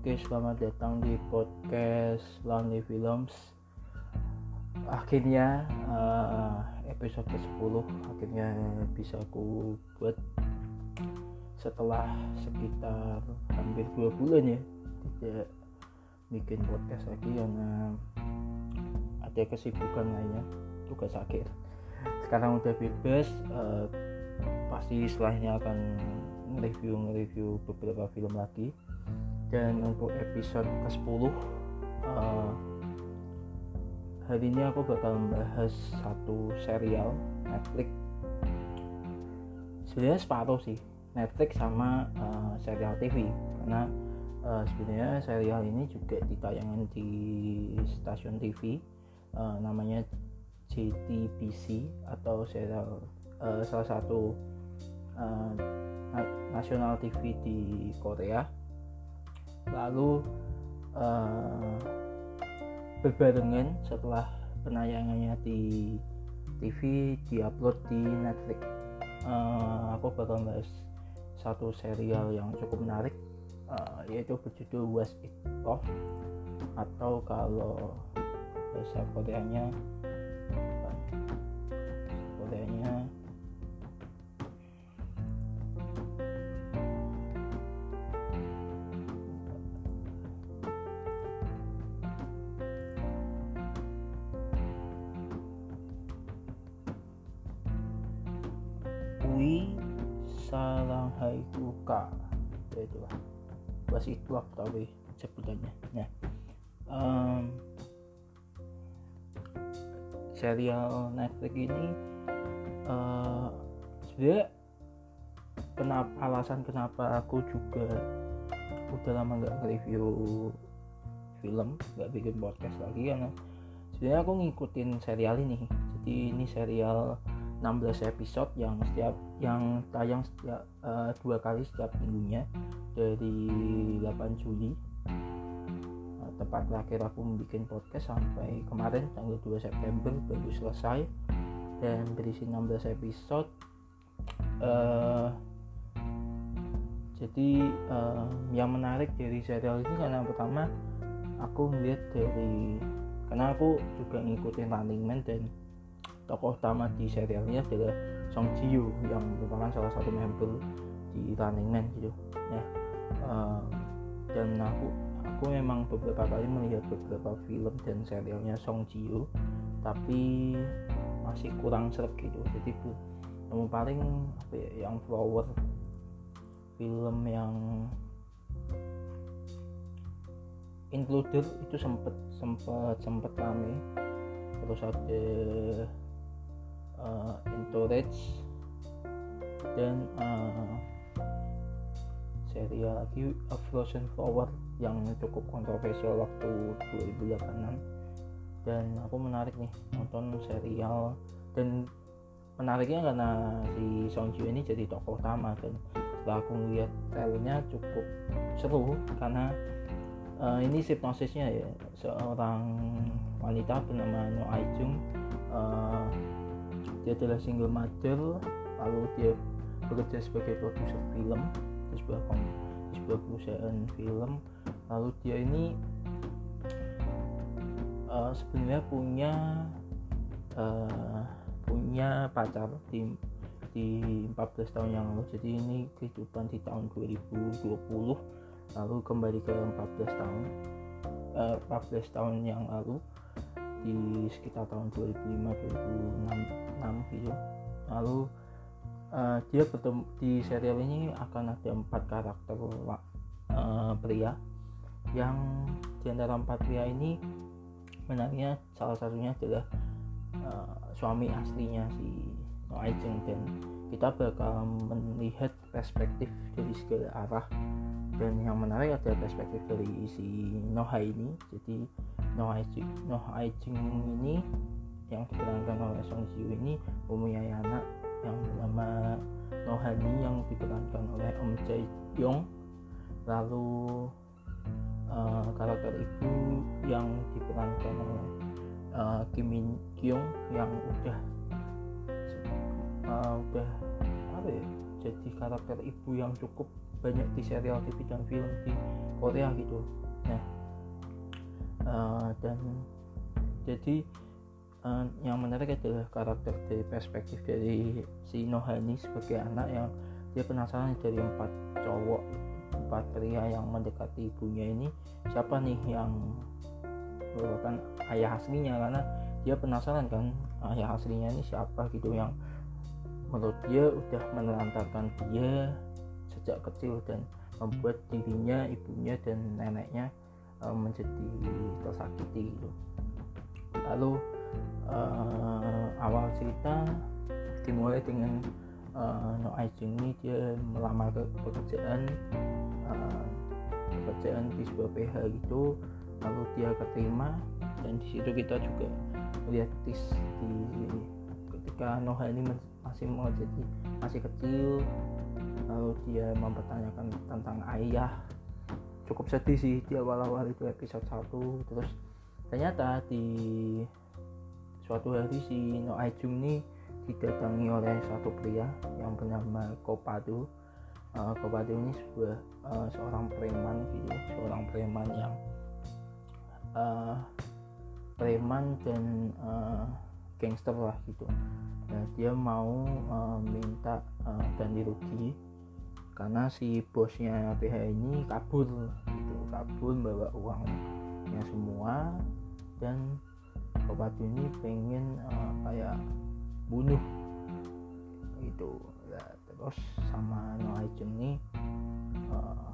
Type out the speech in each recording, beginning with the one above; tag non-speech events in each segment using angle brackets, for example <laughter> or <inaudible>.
Oke, selamat datang di podcast Lonely Films. Akhirnya uh, episode ke-10 akhirnya bisa aku buat setelah sekitar hampir dua bulan ya tidak bikin podcast lagi karena ada kesibukan lainnya tugas akhir sekarang udah bebas uh, pasti setelahnya akan nge-review nge-review beberapa film lagi dan untuk episode ke-10 uh, hari ini aku bakal membahas satu serial Netflix. Sebenarnya separuh sih Netflix sama uh, serial TV karena uh, sebenarnya serial ini juga ditayangkan di stasiun TV uh, namanya JTBC atau serial uh, salah satu uh, nasional TV di Korea lalu uh, berbarengan setelah penayangannya di TV diupload di Netflix. Uh, aku bakal bahas satu serial yang cukup menarik uh, yaitu berjudul Was It Love atau kalau bahasa Koreanya tapi sebutannya. Nah um, serial Netflix ini uh, sebenarnya kenapa alasan kenapa aku juga udah lama nggak review film nggak bikin podcast lagi karena sebenarnya aku ngikutin serial ini. Jadi ini serial 16 episode yang setiap yang tayang setiap uh, dua kali setiap minggunya dari 8 Juli. Uh, tepat terakhir aku membuat podcast sampai kemarin tanggal 2 September baru selesai. Dan berisi 16 episode uh, jadi uh, yang menarik dari serial ini karena pertama aku melihat dari karena aku juga ngikutin Running Man dan tokoh utama di serial ini adalah Song Ji Yoo yang merupakan salah satu member di Running Man gitu ya. Uh, dan aku aku memang beberapa kali melihat beberapa film dan serialnya Song Ji Yoo tapi masih kurang seret gitu. Jadi bu yang paling apa ya yang flower film yang included itu sempet sempet sempet rame. Terus ada uh, Entourage dan uh, serial lagi A Frozen Flower yang cukup kontroversial waktu 2008 dan aku menarik nih nonton serial dan menariknya karena si Song Ji ini jadi tokoh utama dan setelah aku melihat trailernya cukup seru karena uh, ini hipnosisnya ya seorang wanita bernama No Ai Jung. Uh, dia adalah single mother lalu dia bekerja sebagai produser film di sebuah di sebuah perusahaan film. Lalu dia ini uh, sebenarnya punya uh, punya pacar di di 14 tahun yang lalu. Jadi ini kehidupan di tahun 2020 lalu kembali ke 14 tahun uh, 14 tahun yang lalu di sekitar tahun 2005 2006 gitu lalu uh, dia bertemu di serial ini akan ada empat karakter uh, pria. Yang di antara empat pria ini menariknya salah satunya adalah uh, suami aslinya si No Aijeng dan kita bakal melihat perspektif dari segala arah. Dan yang menarik adalah perspektif dari si Noha ini. Jadi Noha Aijing ini yang diperankan oleh Song Ji ini mempunyai anak yang bernama Nohani yang diperankan oleh Om Jae Yong. Lalu uh, karakter ibu yang diperankan oleh uh, Kim Min Kyung yang udah uh, udah apa ya jadi karakter ibu yang cukup banyak di serial TV dan film di Korea gitu. Nah uh, dan jadi uh, yang menarik adalah karakter dari perspektif dari si Nohani sebagai anak yang dia penasaran dari empat cowok empat pria yang mendekati ibunya ini siapa nih yang merupakan ayah aslinya karena dia penasaran kan ayah aslinya ini siapa gitu yang menurut dia udah menelantarkan dia sejak kecil dan membuat dirinya, ibunya dan neneknya uh, menjadi tersakiti gitu. Lalu uh, awal cerita dimulai dengan uh, No Aijung ini dia melamar pekerjaan uh, pekerjaan di sebuah PH gitu. Lalu dia keterima dan di situ kita juga melihat tis di ketika Noha ini masih menjadi masih kecil lalu dia mempertanyakan tentang ayah. Cukup sedih sih di awal-awal itu episode 1 terus ternyata di suatu hari si No Aijung ini didatangi oleh satu pria yang bernama Kopadu uh, Kopadu ini sebuah uh, seorang preman gitu seorang preman yang uh, preman dan uh, gangster lah gitu. Nah dia mau uh, minta uh, ganti rugi karena si bosnya PH ini kabur gitu kabur bawa uangnya semua dan obat ini pengen uh, kayak bunuh gitu. Ya, terus sama Noaijun ini uh,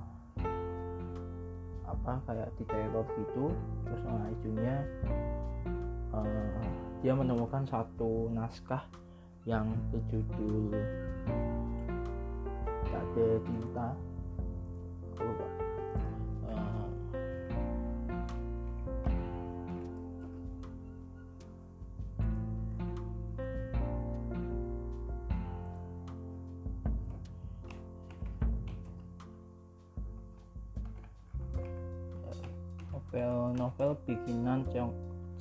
apa kayak diteror gitu. Terus Noaijunnya uh, dia menemukan satu naskah yang berjudul tak ada lupa bikinan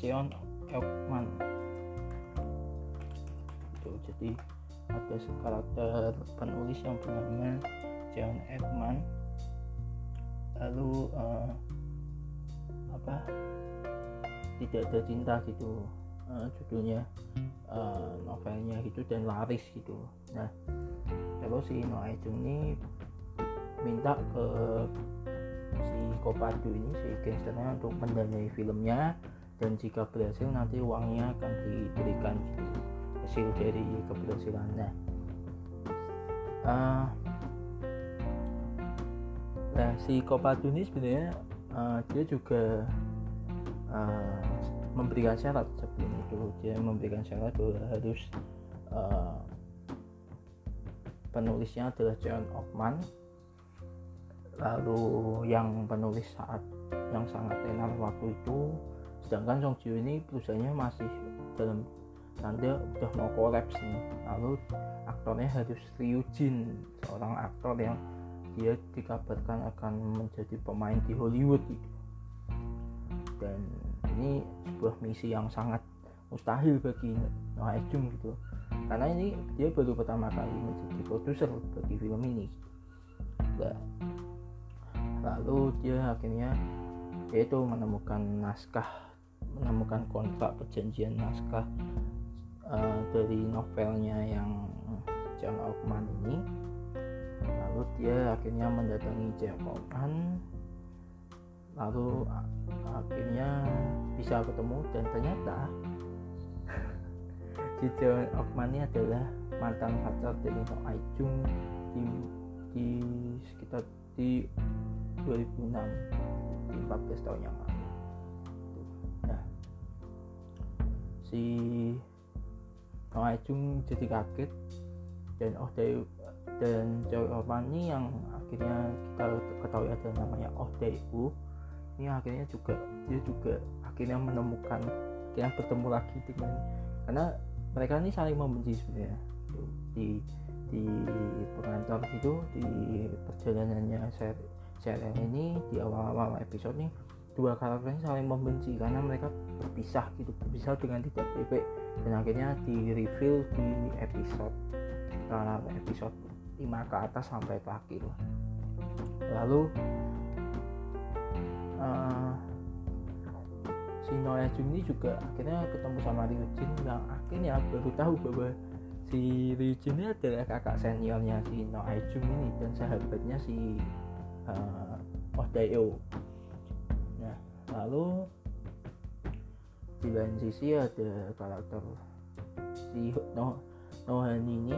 Cheon Ekman itu jadi ada karakter penulis yang bernama John Ekman lalu uh, apa? Tidak ada cinta gitu uh, judulnya uh, novelnya gitu dan laris gitu. Nah terus si Noah Jung ini minta ke si Kopadu ini si gangsternya untuk mendanai filmnya. Dan jika berhasil nanti uangnya akan diberikan hasil dari keberhasilannya. Uh, nah si Kopadu ini sebenarnya uh, dia juga uh, memberikan syarat sebelum itu. Dia memberikan syarat bahwa harus uh, penulisnya adalah John Ockman lalu yang penulis saat yang sangat tenar waktu itu sedangkan Song Ji ini perusahaannya masih dalam tanda udah mau kolaps nih. Lalu aktornya harus Ryu Jin seorang aktor yang dia dikabarkan akan menjadi pemain di Hollywood gitu. dan ini sebuah misi yang sangat mustahil bagi Noah Jung gitu. Karena ini dia baru pertama kali menjadi produser bagi film ini. Nah, lalu dia akhirnya yaitu menemukan naskah menemukan kontrak perjanjian naskah uh, dari novelnya yang John Ockman ini. Lalu dia akhirnya mendatangi John Ockman lalu akhirnya bisa ketemu dan ternyata <laughs> si John Ockman ini adalah mantan pacar dari No Aijung di, di sekitar di 2006 di 14 tahun yang lalu. Nah si Kang Ajung jadi kaget dan Oh Dae dan Orman ini yang akhirnya kita ketahui ada namanya Oh Dae ini akhirnya juga dia juga akhirnya menemukan dia bertemu lagi dengan karena mereka ini saling membenci sebenarnya. Di di pengantar gitu di perjalanannya serial ini di awal-awal episode nih dua karakternya saling membenci karena mereka berpisah gitu berpisah dengan tidak baik dan akhirnya di reveal di episode karena episode lima ke atas sampai terakhir lalu uh, si Noah Jung ini juga akhirnya ketemu sama Ryu Jin yang akhirnya baru tahu bahwa si Ryu Jin ini adalah kakak seniornya si Noah Jung ini dan sahabatnya si uh, Oh Dae-oh nah lalu di lain sisi ada karakter si No Nohan ini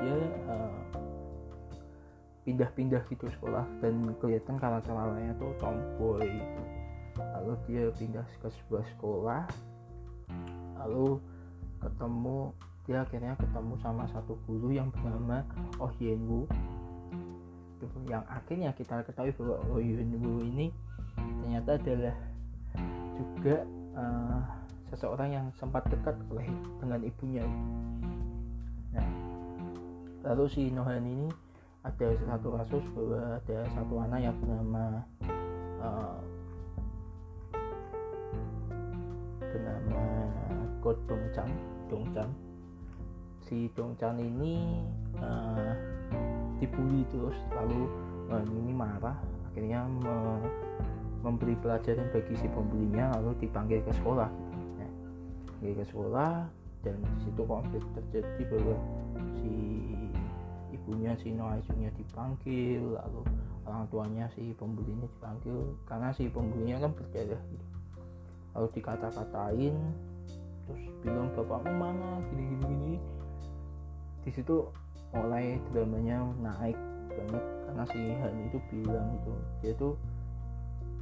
dia uh, pindah-pindah gitu sekolah dan kelihatan karakter awalnya tuh tomboy. Lalu dia pindah ke sebuah sekolah. Lalu ketemu dia akhirnya ketemu sama satu guru yang bernama Oh Yen Woo yang akhirnya kita ketahui bahwa Oh Yen Woo ini ternyata adalah juga uh, seseorang yang sempat dekat oleh dengan ibunya. Nah lalu si Nohan ini ada satu kasus bahwa ada satu anak yang bernama uh, bernama Ko Dongchan Dongchan si Dongchan ini uh, dibully terus lalu uh, ini marah akhirnya me memberi pelajaran bagi si pembulinya lalu dipanggil ke sekolah. Ya, ke sekolah dan di situ konflik terjadi bahwa si ibunya si Noaisunya dipanggil lalu orang tuanya si pembulinya dipanggil karena si pembulinya kan berdarah gitu. Lalu dikata-katain terus bilang bapakmu mana? Gini gini gini. Di mulai dramanya naik banget karena si Han itu bilang itu dia tuh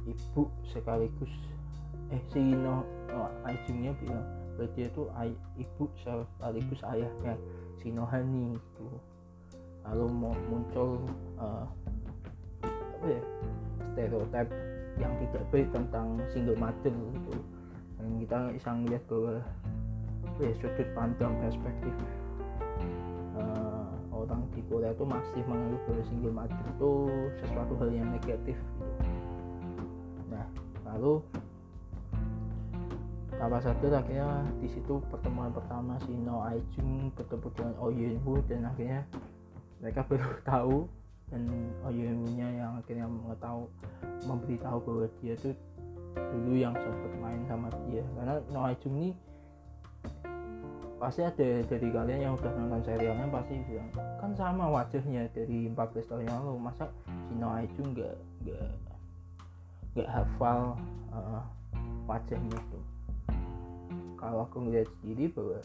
ibu sekaligus eh si No, no Ajungnya bilang bahwa dia tuh ay, ibu sekaligus ayahnya si Nohani gitu. Lalu mau muncul uh, apa ya stereotip yang tidak baik tentang single mother gitu. Dan kita bisa melihat bahwa ya, sudut pandang perspektif uh, orang di Korea itu masih menganggap bahwa single mother itu sesuatu hal yang negatif gitu. nah lalu apa satu akhirnya di situ pertemuan pertama si No Aijun bertemu dengan Oh Yun Woo dan akhirnya mereka baru <laughs> tahu dan Oyunya yang akhirnya mengetahui memberitahu bahwa dia tuh dulu yang sempat main sama dia karena Noah Jung ini pasti ada dari kalian yang udah nonton serialnya pasti bilang kan sama wajahnya dari 14 tahun yang lalu masa si Noah Jung nggak nggak nggak hafal uh, wajahnya tuh kalau aku ngeliat sendiri bahwa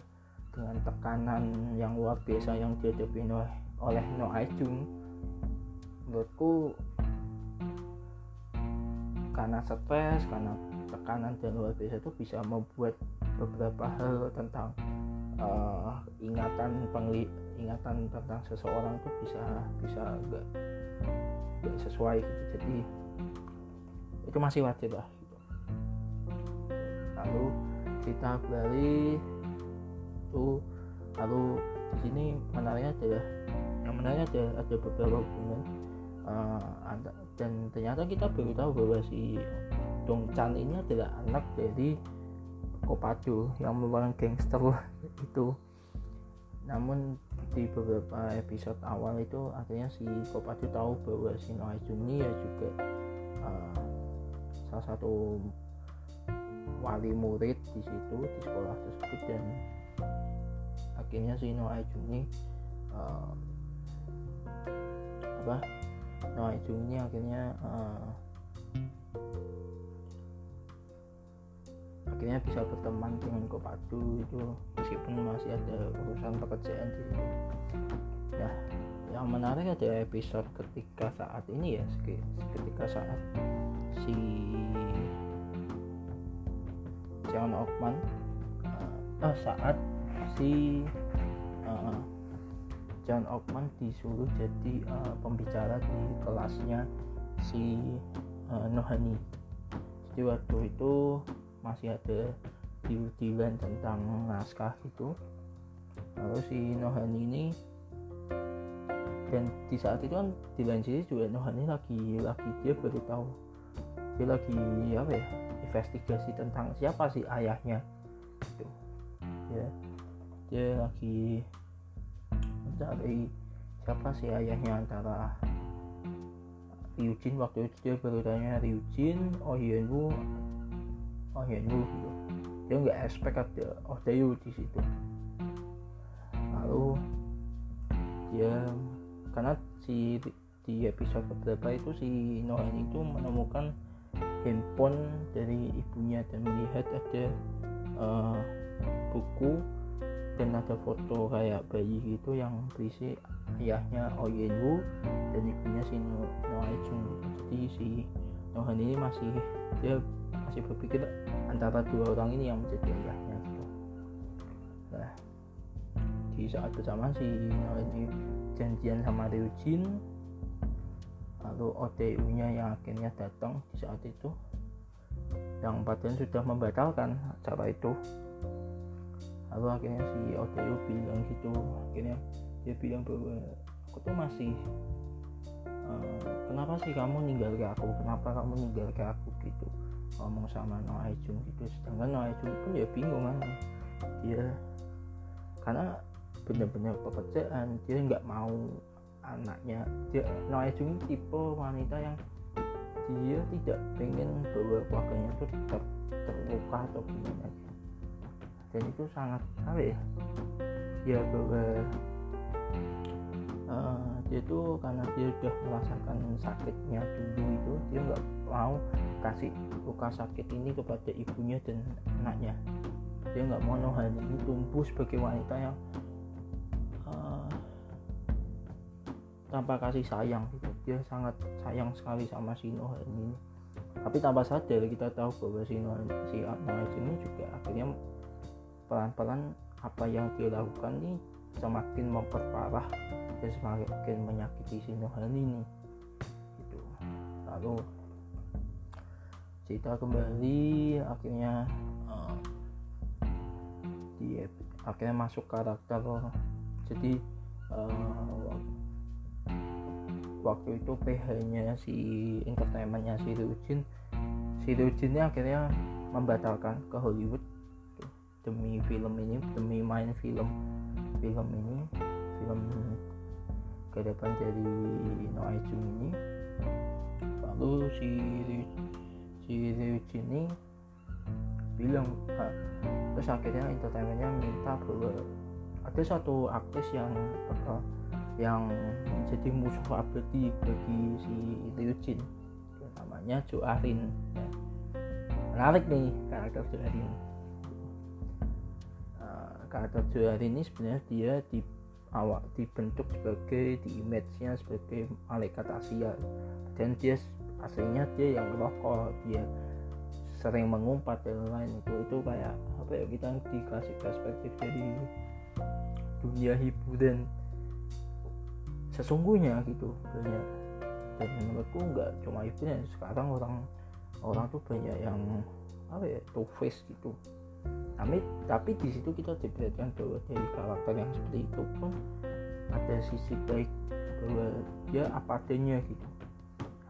dengan tekanan yang luar biasa yang dihadapi oleh oleh Noah Jung menurutku karena stres karena tekanan dan luar biasa itu bisa membuat beberapa hal tentang uh, ingatan pengli ingatan tentang seseorang itu bisa bisa enggak enggak sesuai gitu. Jadi itu masih wajar lah gitu. lalu kita kembali tuh lalu di sini menariknya adalah yang menariknya ada ada beberapa hubungan. Uh, dan ternyata kita baru tahu bahwa si Dong Chan ini adalah anak dari Kopado yang merupakan gangster itu namun di beberapa episode awal itu akhirnya si Kopado tahu bahwa si Noah Juni ya juga uh, salah satu wali murid di situ di sekolah tersebut dan akhirnya si Noah Juni uh, apa nah ujungnya akhirnya uh, akhirnya bisa berteman dengan Kopadu itu meskipun masih ada urusan pekerjaan di situ. Nah yang menarik ada episode ketika saat ini ya ketika saat si John Ockman uh, saat si uh, John Ockman disuruh jadi uh, pembicara di kelasnya si uh, Nohani jadi waktu itu masih ada deal-dealan tentang naskah itu. Lalu si Nohani ini dan di saat itu kan di lain sisi juga Nohani lagi lagi dia baru tahu. Dia lagi apa ya investigasi tentang siapa sih ayahnya itu ya dia lagi mencari siapa sih ayahnya antara Ryujin. Waktu itu dia baru tanya Ryujin oh Yenwu oh Yenwu gitu. Dia nggak expect ada oh Dayu di situ. Lalu dia karena si di episode beberapa itu si Noen itu menemukan handphone dari ibunya dan melihat ada uh, buku dan ada foto kayak bayi gitu yang berisi ayahnya Oh Yenwu dan ibunya si No, no Chung jadi si Nohan ini masih dia masih berpikir antara dua orang ini yang menjadi ayahnya gitu nah di saat bersamaan si ini janjian sama Ryujin lalu ODU nya yang akhirnya datang di saat itu yang padahal sudah membatalkan acara itu. Lalu akhirnya si ODU bilang gitu akhirnya dia bilang bahwa aku tuh masih uh, kenapa sih kamu ninggal ke aku? Kenapa kamu ninggal ke aku ngomong sama Noah Jung gitu. Sedangkan Noah Jung pun ya bingung kan dia karena benar-benar pekerjaan dia nggak mau anaknya. Dia Noah Jung tipe wanita yang dia tidak pengen bahwa keluarganya itu ter, terluka atau gimana. Dan itu sangat apa ya? Ya bahwa uh, dia tuh karena dia udah merasakan sakitnya dulu itu dia nggak mau kasih luka sakit ini kepada ibunya dan anaknya. Dia nggak mau Nohan ini tumbuh sebagai wanita yang uh, tanpa kasih sayang gitu. Dia sangat sayang sekali sama si Nohan ini. Tapi tanpa sadar kita tahu bahwa si Nohan si ini juga akhirnya pelan-pelan apa yang dia lakukan ini semakin memperparah dan semakin menyakiti si Nohan ini. Gitu. Lalu cerita kembali akhirnya uh, di akhirnya masuk karakter. Jadi uh, waktu itu PH nya si entertainmentnya si Ryujin si Ryujin akhirnya membatalkan ke Hollywood. Demi film ini demi main film film ini film ke depan dari Noah Jung ini lalu si si Ryujin ini bilang nah, terus akhirnya entertainmentnya minta bahwa ada satu aktris yang yang menjadi musuh abadi bagi si Ryujin namanya Jo Arin. Menarik nih karakter Jo Arin. Uh, karakter Jo Arin ini sebenarnya dia di awal dibentuk sebagai di image-nya sebagai malaikat Asia. Dan dia aslinya dia yang rokok dia sering mengumpat dan lain itu itu kayak apa ya kita dikasih perspektif dari dunia hiburan sesungguhnya gitu banyak. Dan menurutku nggak cuma hiburan sekarang orang orang tuh banyak yang apa ya two face gitu tapi tapi di situ kita diperlihatkan bahwa dari karakter yang seperti itu pun ada sisi baik bahwa dia apa adanya gitu.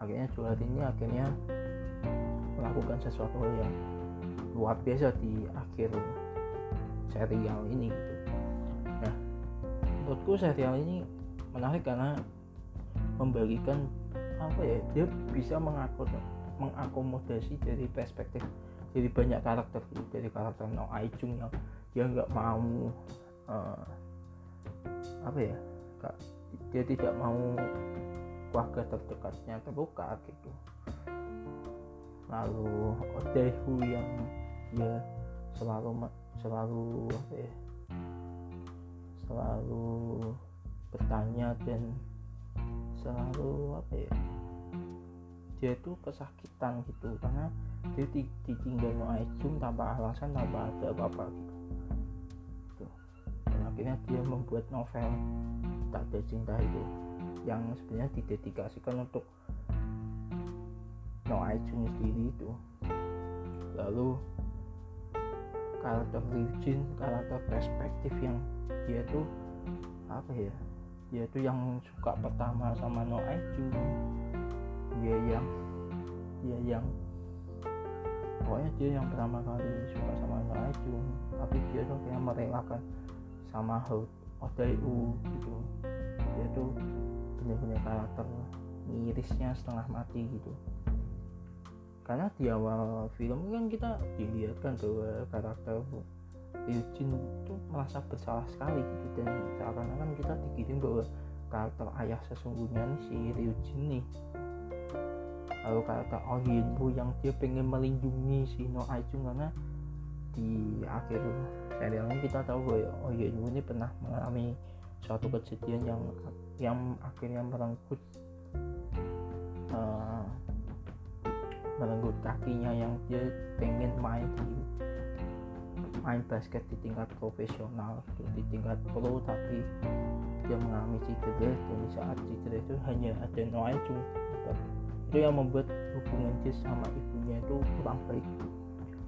Akhirnya jual ini akhirnya melakukan sesuatu yang luar biasa di akhir serial ini gitu. Nah menurutku serial ini menarik karena membagikan apa ya dia bisa mengakomodasi dari perspektif dari banyak karakter gitu dari karakter No Ai Chung yang dia nggak mau uh, apa ya kak dia tidak mau keluarga terdekatnya terluka gitu. Lalu Odehu yang dia selalu selalu apa ya selalu bertanya dan selalu apa ya dia itu kesakitan gitu. Karena dia ditinggal no Aijum tanpa alasan tanpa ada apa-apa. Gitu. dan akhirnya dia membuat novel tak ada cinta itu yang sebenarnya didedikasikan untuk No Aijum sendiri itu. Lalu karakter Ryujin karakter perspektif yang dia tuh apa ya dia tuh yang suka pertama sama No Aijum dia yang dia yang pokoknya dia yang pertama kali suka sama No Aijum tapi dia tuh kayak merelakan sama Odaiu gitu. Dia tuh bener-bener karakter mirisnya setengah mati gitu. Karena di awal film kan kita dilihatkan bahwa karakter Eugene itu merasa bersalah sekali gitu dan seakan-akan kita dikirim bahwa karakter ayah sesungguhnya nih si Ryujin nih lalu karakter Oh Yinwoo yang dia pengen melindungi si No karena di akhir serial ini kita tahu bahwa Oh Yinwoo ini pernah mengalami suatu kejadian yang yang akhirnya merenggut uh, merenggut kakinya yang dia pengen main di main basket di tingkat profesional di tingkat pro tapi dia mengalami cedera. Dan saat cedera itu hanya ada Noah itu yang membuat hubungan dia sama ibunya itu kurang baik.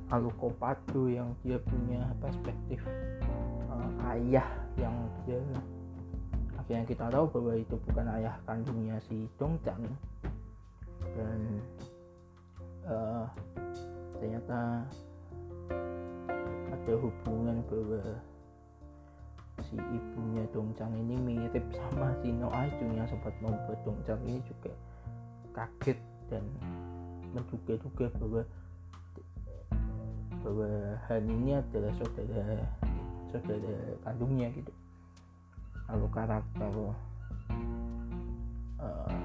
Lalu Kopado yang dia punya perspektif uh, ayah yang dia akhirnya kita tahu bahwa itu bukan ayah kandungnya si Dongchan dan uh, ternyata ada hubungan bahwa si ibunya Dongchang ini mirip sama si No Ajung yang sempat membuat Dongchang ini juga kaget dan menduga-duga bahwa bahwa Han ini adalah saudara saudara kandungnya gitu. Lalu karakter uh,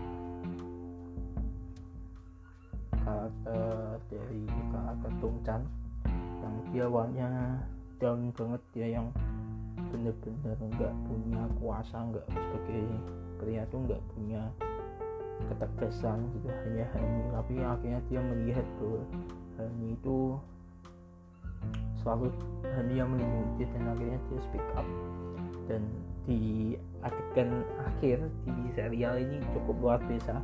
karakter dari karakter Dongchan yang dia awalnya down banget dia yang bener-bener nggak punya kuasa nggak sebagai pria tuh nggak punya ketegasan gitu. Hanya Hani tapi akhirnya dia melihat bahwa Hani itu selalu Hani yang melindungi dia dan akhirnya dia speak up. Dan di adegan akhir di serial ini cukup luar biasa.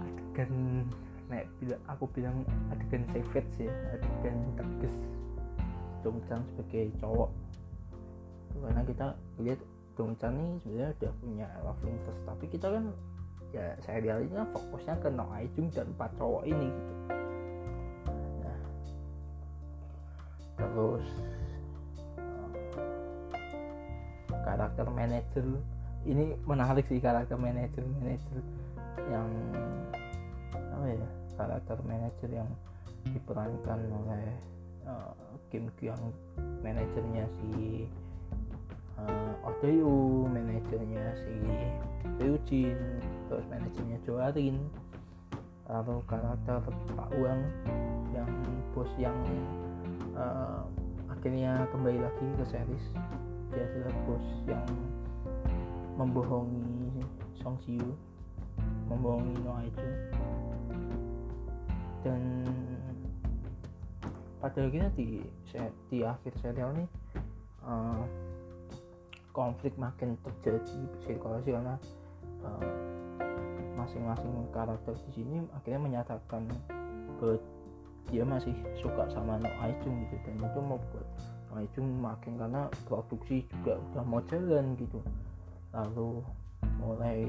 Adegan nek bila aku bilang adegan savage ya adegan tegas. Dongchan sebagai cowok. Karena kita lihat Dongchan ini sebenarnya udah punya love interest tapi kita kan ya serial ini fokusnya ke No Aijung dan empat cowok ini gitu. Nah terus uh, karakter manajer ini menarik sih karakter manajer manajer yang apa ya karakter manajer yang diperankan oleh uh, Kim Kyung manajernya si uh, Odeyu manajernya si Ryujin terus manajernya Joarin lalu karakter Pak Uang yang bos yang uh, akhirnya kembali lagi ke series. Dia adalah bos yang membohongi Song Siu membohongi No Aijun dan pada akhirnya di di akhir serial ini uh, konflik makin terjadi psikologis karena masing-masing uh, karakter di sini akhirnya menyatakan bahwa dia masih suka sama No Aijung gitu dan itu membuat No Aijung makin karena produksi juga udah mau jalan gitu. Lalu mulai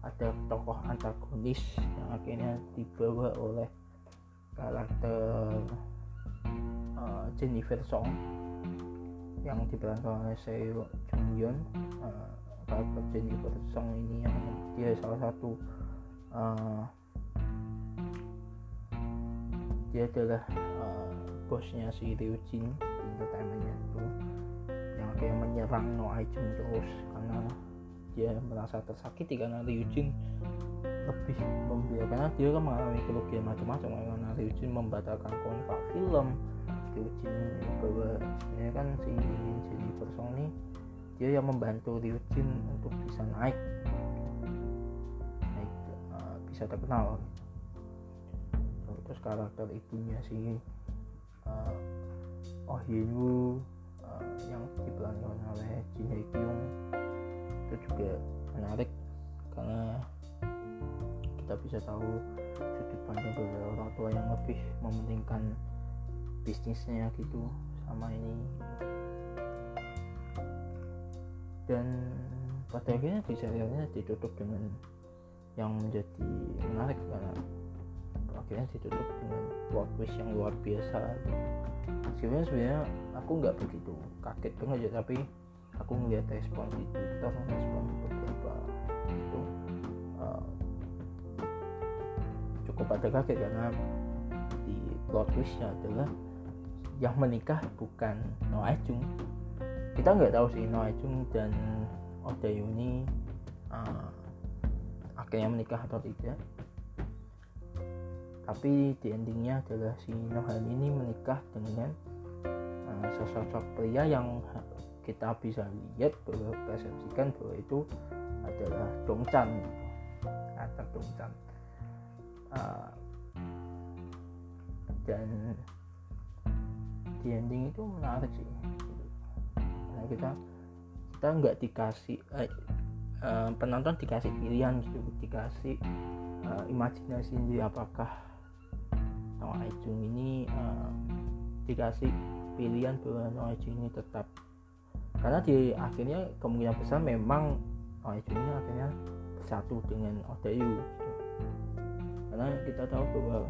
ada tokoh antagonis yang akhirnya dibawa oleh karakter uh, Jennifer Song yang diperankan oleh Seo Jung Yeon uh, karakter Jennifer Song ini yang dia salah satu uh, dia adalah uh, bosnya si Ryu Jin entertainmentnya itu yang kayak menyerang No Aijun terus karena dia merasa tersakiti karena Ryu Jin lebih membela karena dia kan mengalami kerugian macam-macam karena Ryujin membatalkan kontrak film Ryujin bahwa sebenarnya kan si Jennifer Song ini dia yang membantu Ryujin untuk bisa naik. Naik uh, bisa terkenal. Terus karakter ibunya si uh, Oh Hyun uh, yang diperankan oleh Jin Hae Kyung. Itu juga menarik karena kita bisa tahu sudut pandang beberapa orang tua yang lebih mementingkan bisnisnya gitu sama ini. Dan pada akhirnya di serialnya ditutup dengan yang menjadi menarik karena akhirnya ditutup dengan plot twist yang luar biasa. Sebenarnya sebenarnya aku nggak begitu kaget banget ya tapi aku ngeliat respon di Twitter respon beberapa itu uh, cukup ada kaget karena di plot twistnya adalah yang menikah bukan No Ajung kita nggak tahu sih No Ajung dan Oda Yuni uh, akhirnya menikah atau tidak. Tapi di endingnya adalah si Nohan ini menikah dengan uh, sosok pria yang kita bisa lihat bahwa persepsikan bahwa itu adalah Dongchan atau Dongchan uh, dan di ending itu menarik sih karena kita kita nggak dikasih eh, uh, penonton dikasih pilihan gitu dikasih uh, imajinasi sendiri apakah Noah Ajung ini uh, dikasih pilihan bahwa Noah Ajung ini tetap karena di akhirnya kemungkinan besar memang Noah Ajung ini akhirnya bersatu dengan Odayu gitu. karena kita tahu bahwa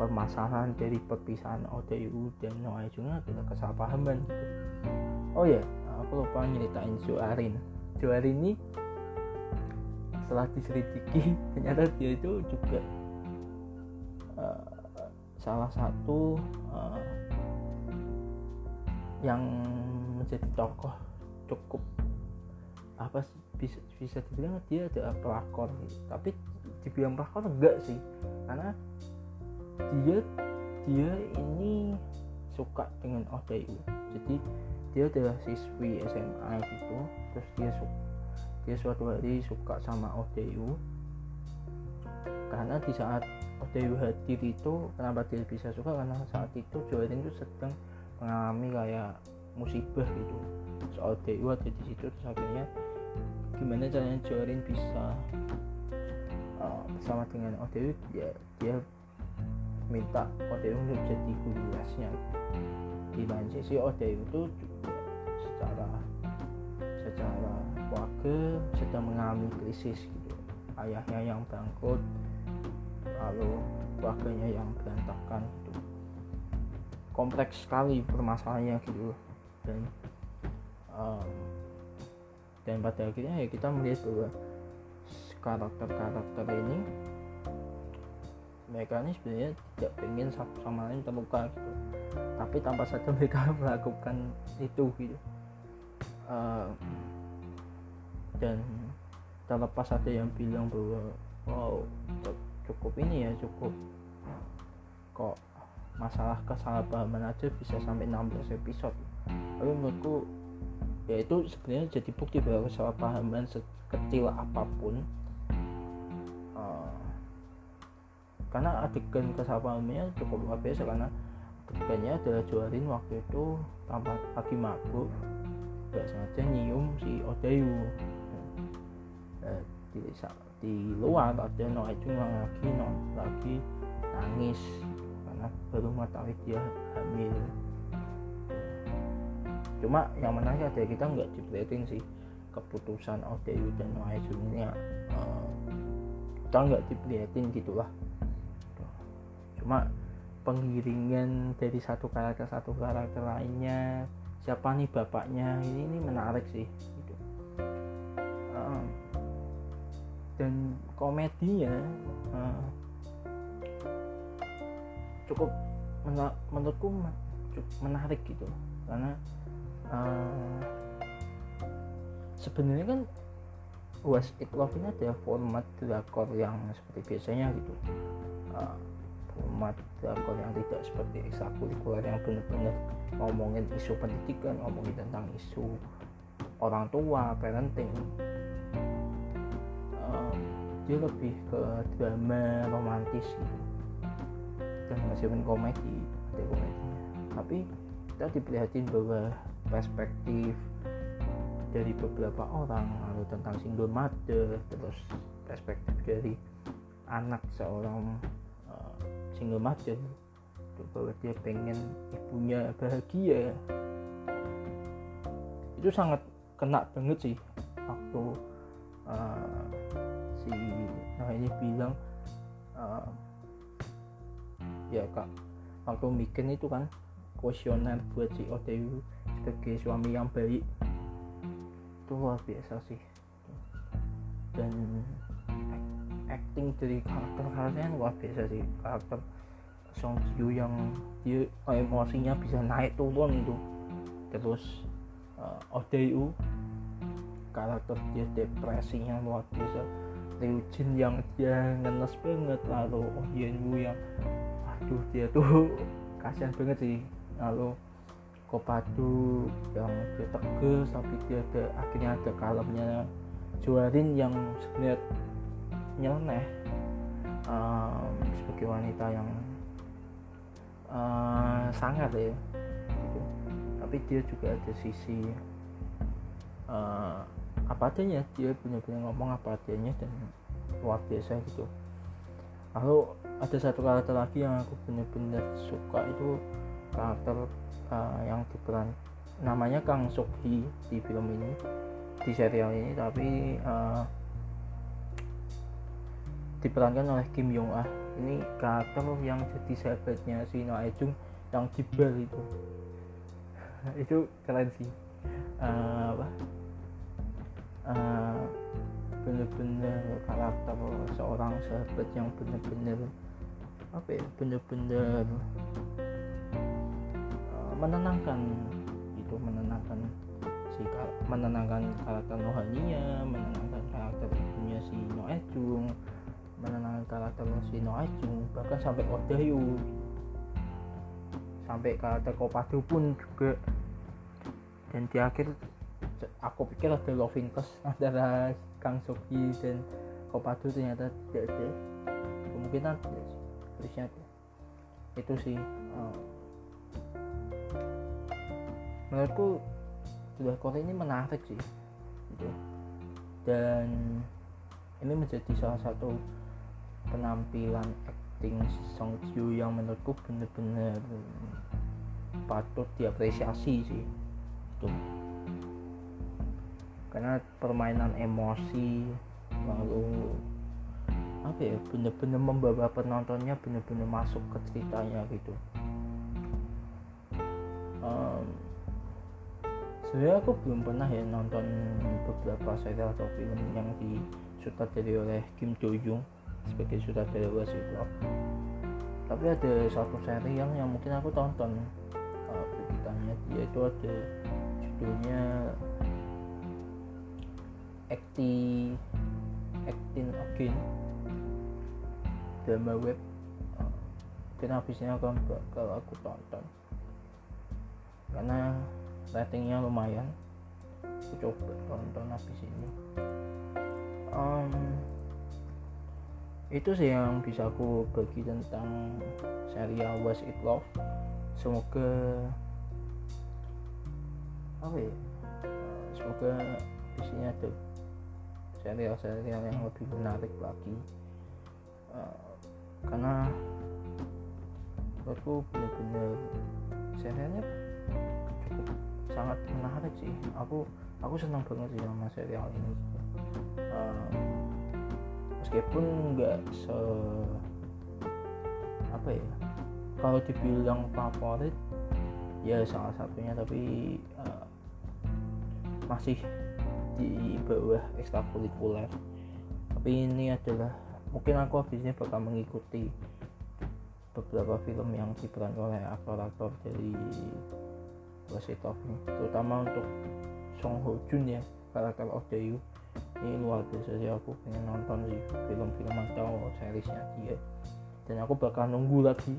permasalahan dari perpisahan Odayu dan Noah Ajung adalah kesalahpahaman gitu. oh ya aku lupa nyeritain Joarin Joarin ini setelah diselidiki <laughs> ternyata dia itu juga uh, salah satu uh, yang menjadi tokoh cukup apa bisa bisa dibilang dia adalah pelakor gitu. tapi dibilang pelakor enggak sih karena dia dia ini suka dengan ODU jadi dia adalah siswi SMA gitu. Terus dia suka dia suatu hari suka sama ODU karena di saat ODU hadir itu kenapa dia bisa suka? Karena saat itu Jorin itu sedang mengalami kayak musibah gitu. Soal ODU ada di situ terus akhirnya gimana caranya Jorin bisa uh, bersama dengan ODU ya dia minta ODU untuk jadi guru lesnya di lain sisi ODU itu juga secara secara keluarga sedang mengalami krisis gitu. Ayahnya yang bangkrut lalu keluarganya yang berantakan gitu. Kompleks sekali permasalahannya gitu. Dan um, dan pada akhirnya ya kita melihat bahwa karakter-karakter ini mereka ini sebenarnya tidak ingin satu sama lain terluka gitu. Tapi tanpa sadar mereka <laughs> melakukan itu gitu. Uh, dan terlepas ada yang bilang bahwa wow cukup ini ya cukup kok masalah kesalahpahaman aja bisa sampai 16 episode. Tapi menurutku ya itu sebenarnya jadi bukti bahwa kesalahpahaman sekecil apa pun karena adegan kesalahpahamannya cukup luar biasa karena adegannya adalah juarin waktu itu tanpa lagi mabuk gak sengaja nyium si Odayu. Eh, di di luar ada no cuma lagi no lagi nangis karena baru mengetahui dia hamil. Cuma yang menarik ada kita nggak dibreaking sih keputusan ODU dan no ini uh, kita nggak dibreaking gitulah cuma pengiringan dari satu karakter satu karakter lainnya siapa nih bapaknya ini ini menarik sih gitu. um, dan komedinya uh, cukup mena menurutku cukup menarik gitu. Karena uh, sebenarnya kan Was It Love ini ada format drakor yang seperti biasanya gitu. Uh, drakor yang tidak seperti ekstrakurikuler yang benar-benar ngomongin isu pendidikan ngomongin tentang isu orang tua parenting. Dia lebih ke drama romantis gitu. Dan meskipun komedi ada tapi kita diperlihatin bahwa perspektif dari beberapa orang lalu tentang single mother terus perspektif dari anak seorang single mother bahwa dia pengen ibunya bahagia. Itu sangat kena banget sih waktu uh, si nah ini bilang uh, ya kak waktu bikin itu kan kuesioner buat si ODU sebagai suami yang baik. Itu luar biasa sih. Dan acting dari karakter karakternya luar biasa sih karakter Song Ji yang dia emosinya bisa naik turun itu. Terus uh, Oh Dae-woo karakter dia depresinya luar biasa. Liu Jin yang dia ngenes banget lalu Oh Yen Woo yang aduh dia tuh <laughs> kasihan banget sih. Lalu Kopadu yang dia tegas tapi dia ada akhirnya ada kalemnya Juarin yang sebenarnya nyeleneh um, sebagai wanita yang uh, sangat ya gitu. tapi dia juga ada sisi uh, apa adanya dia benar-benar ngomong apa adanya dan luar biasa gitu lalu ada satu karakter lagi yang aku benar-benar suka itu karakter uh, yang diperan namanya Kang Suk Hee di film ini di serial ini tapi uh, diperankan oleh Kim Yong Ah ini karakter yang jadi sahabatnya si No Jung yang di bar itu. <laughs> Itu keren sih. Uh, apa? Uh, bener-bener karakter seorang sahabat yang bener-bener apa ya bener-bener uh, menenangkan itu menenangkan si menenangkan karakter Nohania menenangkan karakter ibunya si No Jung menenangkan karakter si No Ajung bahkan sampai Odayu sampai karakter Kopado pun juga. Dan di akhir aku pikir ada love interest <laughs> antara Kang Soki dan Kopado ternyata tidak ada. Kemungkinan terusnya itu sih uh, menurutku sudah Korea ini menarik sih gitu. Dan ini menjadi salah satu penampilan acting Song Ju yang menurutku bener-bener patut diapresiasi sih. Itu karena permainan emosi lalu apa ya bener-bener membawa penontonnya bener-bener masuk ke ceritanya gitu. Um, sebenarnya aku belum pernah ya nonton beberapa serial atau film yang disutradari oleh Kim Do Young sebagai sutradara Wasit tapi ada satu serial yang mungkin aku tonton uh, beritanya dia itu ada judulnya Acti Acting Again. Drama web uh, mungkin habisnya akan bakal aku tonton. Karena ratingnya lumayan. Aku coba tonton habis ini. Um, itu sih yang bisa aku bagi tentang serial Was It Love. Semoga apa ya? Semoga di sini ada serial-serial yang lebih menarik lagi. Uh, karena menurutku benar-benar serialnya cukup sangat menarik sih. Aku aku senang banget sih sama serial ini. Uh, meskipun nggak se apa ya kalau dibilang favorit ya salah satunya tapi uh, masih di bawah ekstrakurikuler. Tapi ini adalah mungkin aku habisnya bakal mengikuti beberapa film yang diperankan oleh aktor-aktor dari Wasitov ini terutama untuk Song Ho Jun ya karakter Oh Dae ini luar biasa sih aku pengen nonton sih film-film atau seriesnya dia. Dan aku bakal nunggu lagi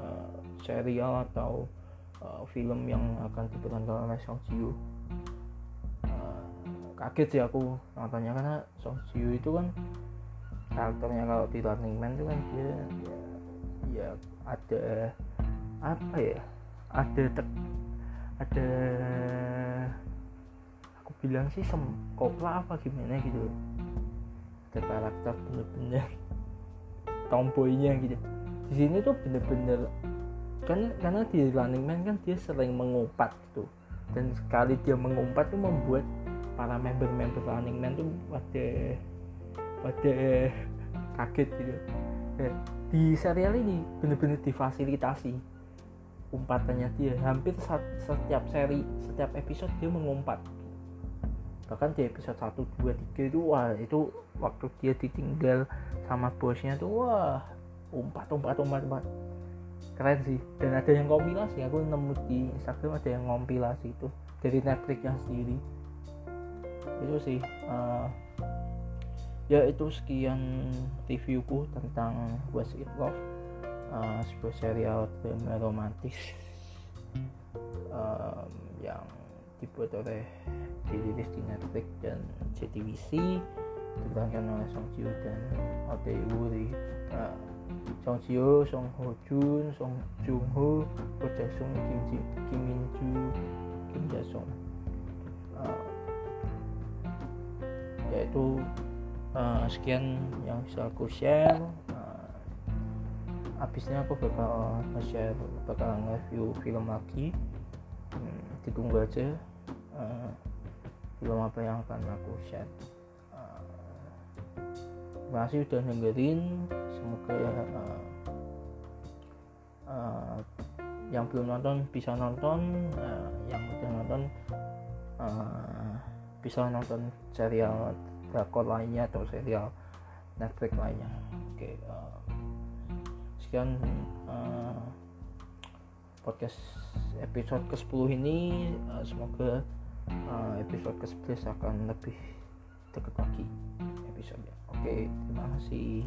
uh, serial atau uh, film yang akan diperankan oleh Song Ji uh, kaget sih aku nontonnya karena Song Ji itu kan karakternya kalau di Running Man itu kan dia ya, ya ada apa ya ada tek, ada bilang sih kopla apa gimana gitu. Ada karakter bener-bener <laughs> tomboynya gitu. Di sini tuh bener-bener kan karena di Running Man kan dia sering mengumpat gitu. Dan sekali dia mengumpat tuh membuat para member-member Running Man tuh pada pada <laughs> kaget gitu. Di serial ini bener-bener difasilitasi umpatannya dia. Hampir setiap seri setiap episode dia mengumpat bahkan di episode 1, 2, 3 itu wah itu waktu dia ditinggal sama bosnya tuh wah umpat umpat umpat umpat. Keren sih. Dan ada yang kompilasi aku nemu di Instagram ada yang kompilasi itu dari Netflix yang sendiri. Itu sih uh, ya itu sekian reviewku tentang West It Love. Uh, sebuah serial drama romantis. Um, yang dibuat oleh dirilis di Netflix dan JTBC diperankan oleh Song Ji dan Audrey Wuri uh, Song Ji Song Ho Jun, Song Jung Ho, Ko Jae Sung, Kim Ji, Kim Min Ju, Kim Jae Sung. Uh, yaitu uh, sekian yang bisa aku share. Uh, habisnya aku bakal nge-share, bakal nge-review film lagi. Hmm, ditunggu aja uh, film apa yang akan aku share. Terima kasih udah dengerin. Semoga uh, uh, yang belum nonton bisa nonton, uh, yang udah nonton uh, bisa nonton serial drakor lainnya atau serial Netflix lainnya. Oke, okay, uh, sekian uh, podcast episode ke-10 ini. Uh, semoga uh, episode ke-11 akan lebih dekat lagi episode Oke, terima kasih.